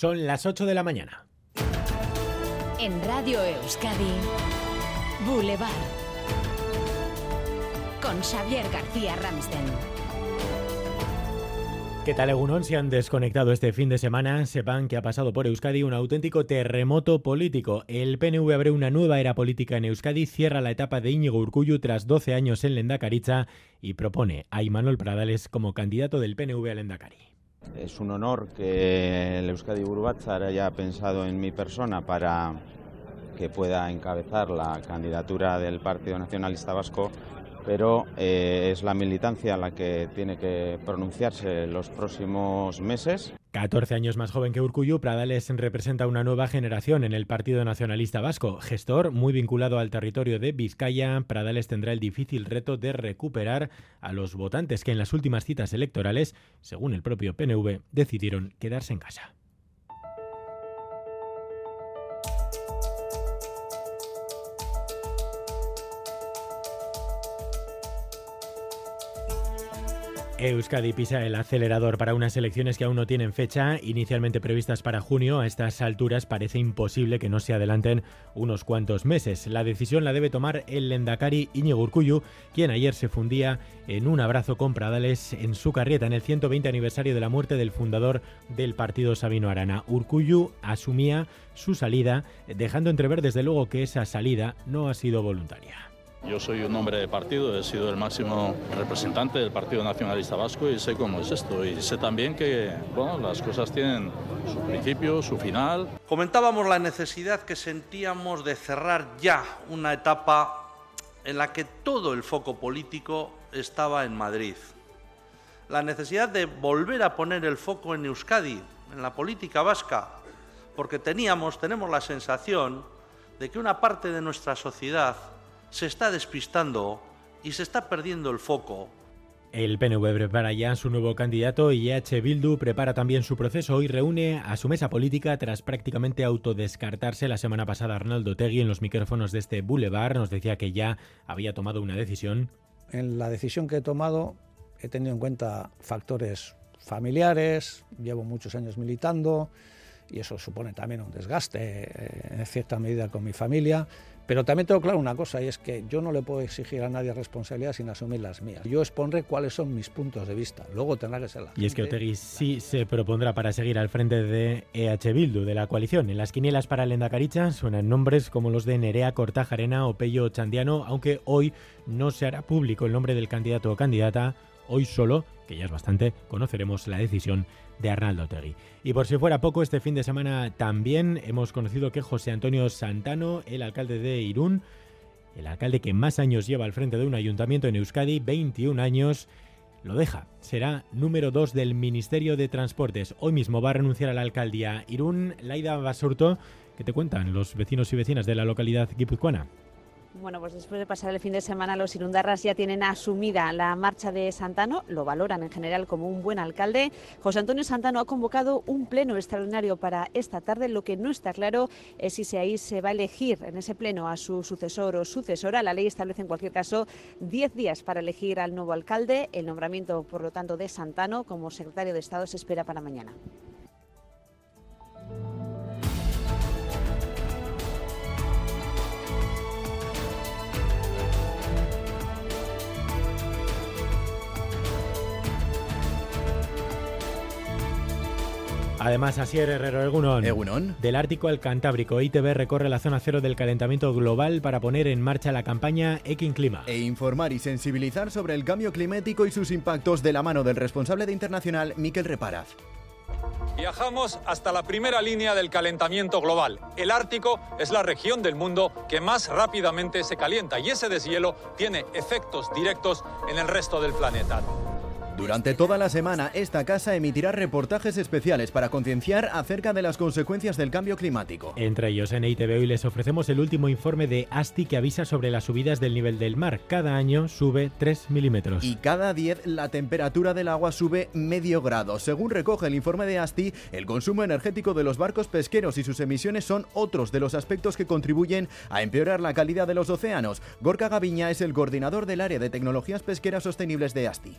Son las 8 de la mañana. En Radio Euskadi, Boulevard. Con Xavier García Ramsten. ¿Qué tal, Egunon? Si han desconectado este fin de semana, sepan que ha pasado por Euskadi un auténtico terremoto político. El PNV abre una nueva era política en Euskadi, cierra la etapa de Íñigo Urcullu tras 12 años en Lendakaricha y propone a Imanol Pradales como candidato del PNV a Lendakari. Es un honor que el Euskadi Burbatzar haya pensado en mi persona para que pueda encabezar la candidatura del Partido Nacionalista Vasco pero eh, es la militancia la que tiene que pronunciarse los próximos meses. 14 años más joven que Urcuyu, Pradales representa una nueva generación en el Partido Nacionalista Vasco. Gestor muy vinculado al territorio de Vizcaya, Pradales tendrá el difícil reto de recuperar a los votantes que en las últimas citas electorales, según el propio PNV, decidieron quedarse en casa. Euskadi pisa el acelerador para unas elecciones que aún no tienen fecha, inicialmente previstas para junio. A estas alturas parece imposible que no se adelanten unos cuantos meses. La decisión la debe tomar el Lendakari Iñigo Urcuyu, quien ayer se fundía en un abrazo con Pradales en su carrieta en el 120 aniversario de la muerte del fundador del partido Sabino Arana. Urcuyu asumía su salida, dejando entrever desde luego que esa salida no ha sido voluntaria. Yo soy un hombre de partido, he sido el máximo representante del Partido Nacionalista Vasco y sé cómo es esto. Y sé también que bueno, las cosas tienen su principio, su final. Comentábamos la necesidad que sentíamos de cerrar ya una etapa en la que todo el foco político estaba en Madrid. La necesidad de volver a poner el foco en Euskadi, en la política vasca, porque teníamos, tenemos la sensación de que una parte de nuestra sociedad se está despistando y se está perdiendo el foco. El PNV prepara ya su nuevo candidato y EH Bildu prepara también su proceso y reúne a su mesa política tras prácticamente autodescartarse la semana pasada Arnaldo Tegui en los micrófonos de este Boulevard. Nos decía que ya había tomado una decisión. En la decisión que he tomado he tenido en cuenta factores familiares, llevo muchos años militando y eso supone también un desgaste eh, en cierta medida con mi familia pero también tengo claro una cosa, y es que yo no le puedo exigir a nadie responsabilidad sin asumir las mías. Yo expondré cuáles son mis puntos de vista, luego tendrá que ser la Y es que Otegi sí se propondrá para seguir al frente de EH Bildu, de la coalición. En las quinielas para el Endacaricha suenan nombres como los de Nerea Cortajarena o Pello Chandiano, aunque hoy no se hará público el nombre del candidato o candidata, hoy solo, que ya es bastante, conoceremos la decisión de Arnaldo Tegui. Y por si fuera poco, este fin de semana también hemos conocido que José Antonio Santano, el alcalde de Irún, el alcalde que más años lleva al frente de un ayuntamiento en Euskadi, 21 años, lo deja. Será número 2 del Ministerio de Transportes. Hoy mismo va a renunciar a la alcaldía Irún. Laida Basurto, ¿qué te cuentan los vecinos y vecinas de la localidad guipuzcoana? Bueno, pues después de pasar el fin de semana, los irundarras ya tienen asumida la marcha de Santano, lo valoran en general como un buen alcalde. José Antonio Santano ha convocado un pleno extraordinario para esta tarde. Lo que no está claro es si ahí se va a elegir en ese pleno a su sucesor o sucesora. La ley establece en cualquier caso 10 días para elegir al nuevo alcalde. El nombramiento, por lo tanto, de Santano como secretario de Estado se espera para mañana. Además, Asier Herrero Egunon. Egunon. Del Ártico al Cantábrico, ITV recorre la zona cero del calentamiento global para poner en marcha la campaña Ekin Clima. E informar y sensibilizar sobre el cambio climático y sus impactos de la mano del responsable de Internacional, Miquel Reparaz. Viajamos hasta la primera línea del calentamiento global. El Ártico es la región del mundo que más rápidamente se calienta y ese deshielo tiene efectos directos en el resto del planeta. Durante toda la semana, esta casa emitirá reportajes especiales para concienciar acerca de las consecuencias del cambio climático. Entre ellos, en ITV hoy les ofrecemos el último informe de ASTI que avisa sobre las subidas del nivel del mar. Cada año sube 3 milímetros. Y cada 10 la temperatura del agua sube medio grado. Según recoge el informe de ASTI, el consumo energético de los barcos pesqueros y sus emisiones son otros de los aspectos que contribuyen a empeorar la calidad de los océanos. Gorka Gaviña es el coordinador del área de tecnologías pesqueras sostenibles de ASTI.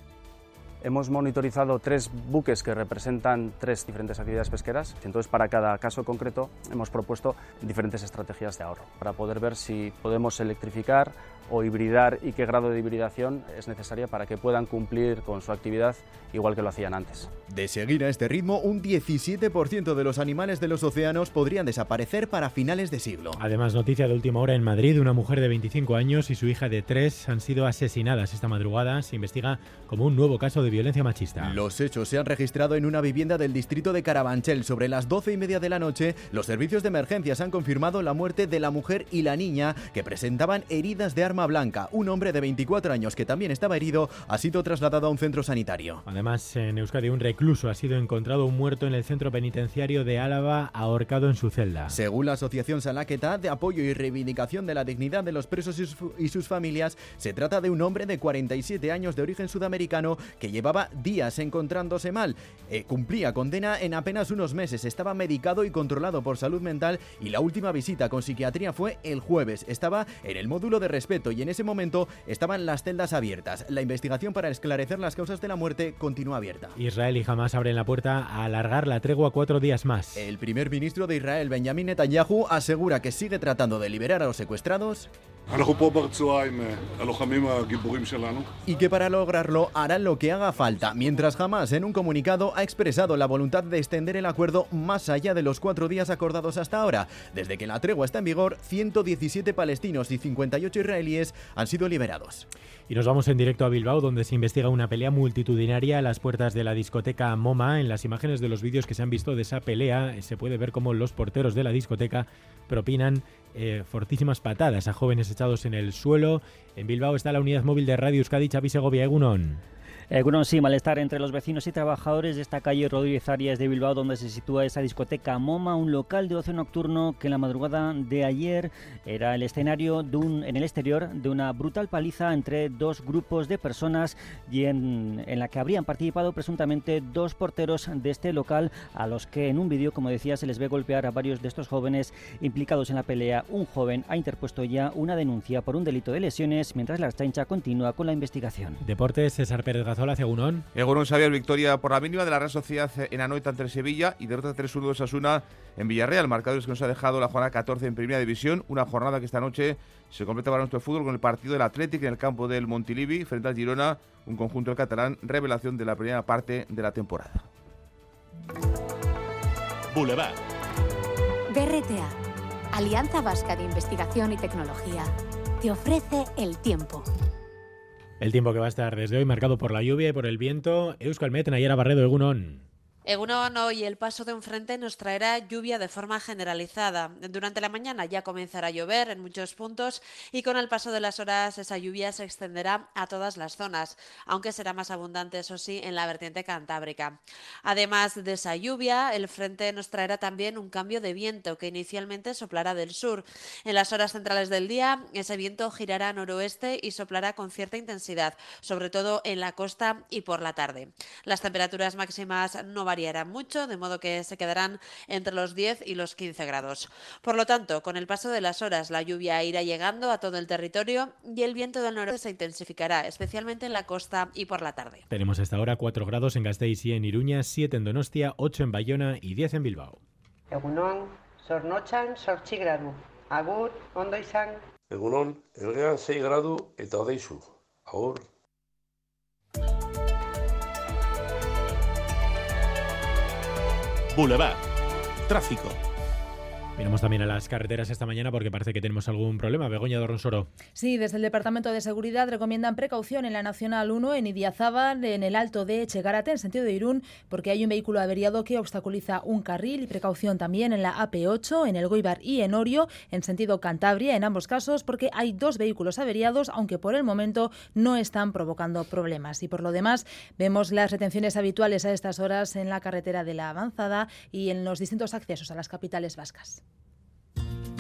Hemos monitorizado tres buques que representan tres diferentes actividades pesqueras. Entonces, para cada caso concreto, hemos propuesto diferentes estrategias de ahorro para poder ver si podemos electrificar o hibridar y qué grado de hibridación es necesaria para que puedan cumplir con su actividad igual que lo hacían antes. De seguir a este ritmo, un 17% de los animales de los océanos podrían desaparecer para finales de siglo. Además, noticia de última hora en Madrid, una mujer de 25 años y su hija de 3 han sido asesinadas esta madrugada. Se investiga como un nuevo caso de violencia machista. Los hechos se han registrado en una vivienda del distrito de Carabanchel. Sobre las 12 y media de la noche, los servicios de emergencias han confirmado la muerte de la mujer y la niña que presentaban heridas de arma blanca. Un hombre de 24 años que también estaba herido ha sido trasladado a un centro sanitario. Además, en Euskadi un recluso ha sido encontrado muerto en el centro penitenciario de Álava, ahorcado en su celda. Según la Asociación Salaqueta de Apoyo y Reivindicación de la Dignidad de los Presos y sus familias, se trata de un hombre de 47 años de origen sudamericano que llevaba días encontrándose mal. Eh, cumplía condena en apenas unos meses, estaba medicado y controlado por salud mental y la última visita con psiquiatría fue el jueves. Estaba en el módulo de respeto y en ese momento estaban las celdas abiertas. La investigación para esclarecer las causas de la muerte continúa abierta. Israel y Hamas abren la puerta a alargar la tregua cuatro días más. El primer ministro de Israel, Benjamin Netanyahu, asegura que sigue tratando de liberar a los secuestrados y que para lograrlo harán lo que haga falta, mientras Hamas en un comunicado ha expresado la voluntad de extender el acuerdo más allá de los cuatro días acordados hasta ahora. Desde que la tregua está en vigor, 117 palestinos y 58 israelíes han sido liberados. Y nos vamos en directo a Bilbao, donde se investiga una pelea multitudinaria a las puertas de la discoteca MoMA. En las imágenes de los vídeos que se han visto de esa pelea, eh, se puede ver cómo los porteros de la discoteca propinan eh, fortísimas patadas a jóvenes echados en el suelo. En Bilbao está la unidad móvil de Radio Euskadi, Chavi Segovia Egunon. Eh, bueno, sí, malestar entre los vecinos y trabajadores de esta calle Rodríguez Arias de Bilbao, donde se sitúa esa discoteca MoMA, un local de ocio nocturno que en la madrugada de ayer era el escenario de un, en el exterior de una brutal paliza entre dos grupos de personas y en, en la que habrían participado presuntamente dos porteros de este local, a los que en un vídeo, como decía, se les ve golpear a varios de estos jóvenes implicados en la pelea. Un joven ha interpuesto ya una denuncia por un delito de lesiones, mientras la chancha continúa con la investigación. Deportes, César Pérez Hola, Egunon. Egunon Xavier, victoria por la mínima de la Real Sociedad en Anoeta ante Sevilla y derrota 3-1 de Sasuna en Villarreal. Marcadores que nos ha dejado la jornada 14 en Primera División. Una jornada que esta noche se completa para nuestro fútbol con el partido del Atlético en el campo del Montilivi frente al Girona, un conjunto del catalán, revelación de la primera parte de la temporada. Boulevard. BRTA, Alianza Vasca de Investigación y Tecnología, te ofrece el tiempo. El tiempo que va a estar desde hoy marcado por la lluvia y por el viento. Euskal Met, Nayara Barredo, Egunon. Egunon, hoy el paso de un frente nos traerá lluvia de forma generalizada. Durante la mañana ya comenzará a llover en muchos puntos y con el paso de las horas esa lluvia se extenderá a todas las zonas, aunque será más abundante, eso sí, en la vertiente cantábrica. Además de esa lluvia, el frente nos traerá también un cambio de viento que inicialmente soplará del sur. En las horas centrales del día, ese viento girará noroeste y soplará con cierta intensidad, sobre todo en la costa y por la tarde. Las temperaturas máximas no variarán variará mucho, de modo que se quedarán entre los 10 y los 15 grados. Por lo tanto, con el paso de las horas, la lluvia irá llegando a todo el territorio y el viento del noreste se intensificará, especialmente en la costa y por la tarde. Tenemos hasta ahora 4 grados en Gasteiz y en Iruña, 7 en Donostia, 8 en Bayona y 10 en Bilbao. Egunon, sornotxan sortzi gradu. Agur, ondo izan. Egunon, elgean 6 gradu eta odeizu. Agur. Boulevard. Tráfico. Miramos también a las carreteras esta mañana porque parece que tenemos algún problema. Begoña Dorronsoro. Sí, desde el Departamento de Seguridad recomiendan precaución en la Nacional 1 en Idiazábal, en el Alto de Echegarate, en sentido de Irún, porque hay un vehículo averiado que obstaculiza un carril y precaución también en la AP8, en el Goibar y en Orio, en sentido Cantabria, en ambos casos, porque hay dos vehículos averiados, aunque por el momento no están provocando problemas. Y por lo demás, vemos las retenciones habituales a estas horas en la carretera de la Avanzada y en los distintos accesos a las capitales vascas.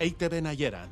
EITB Nayeran.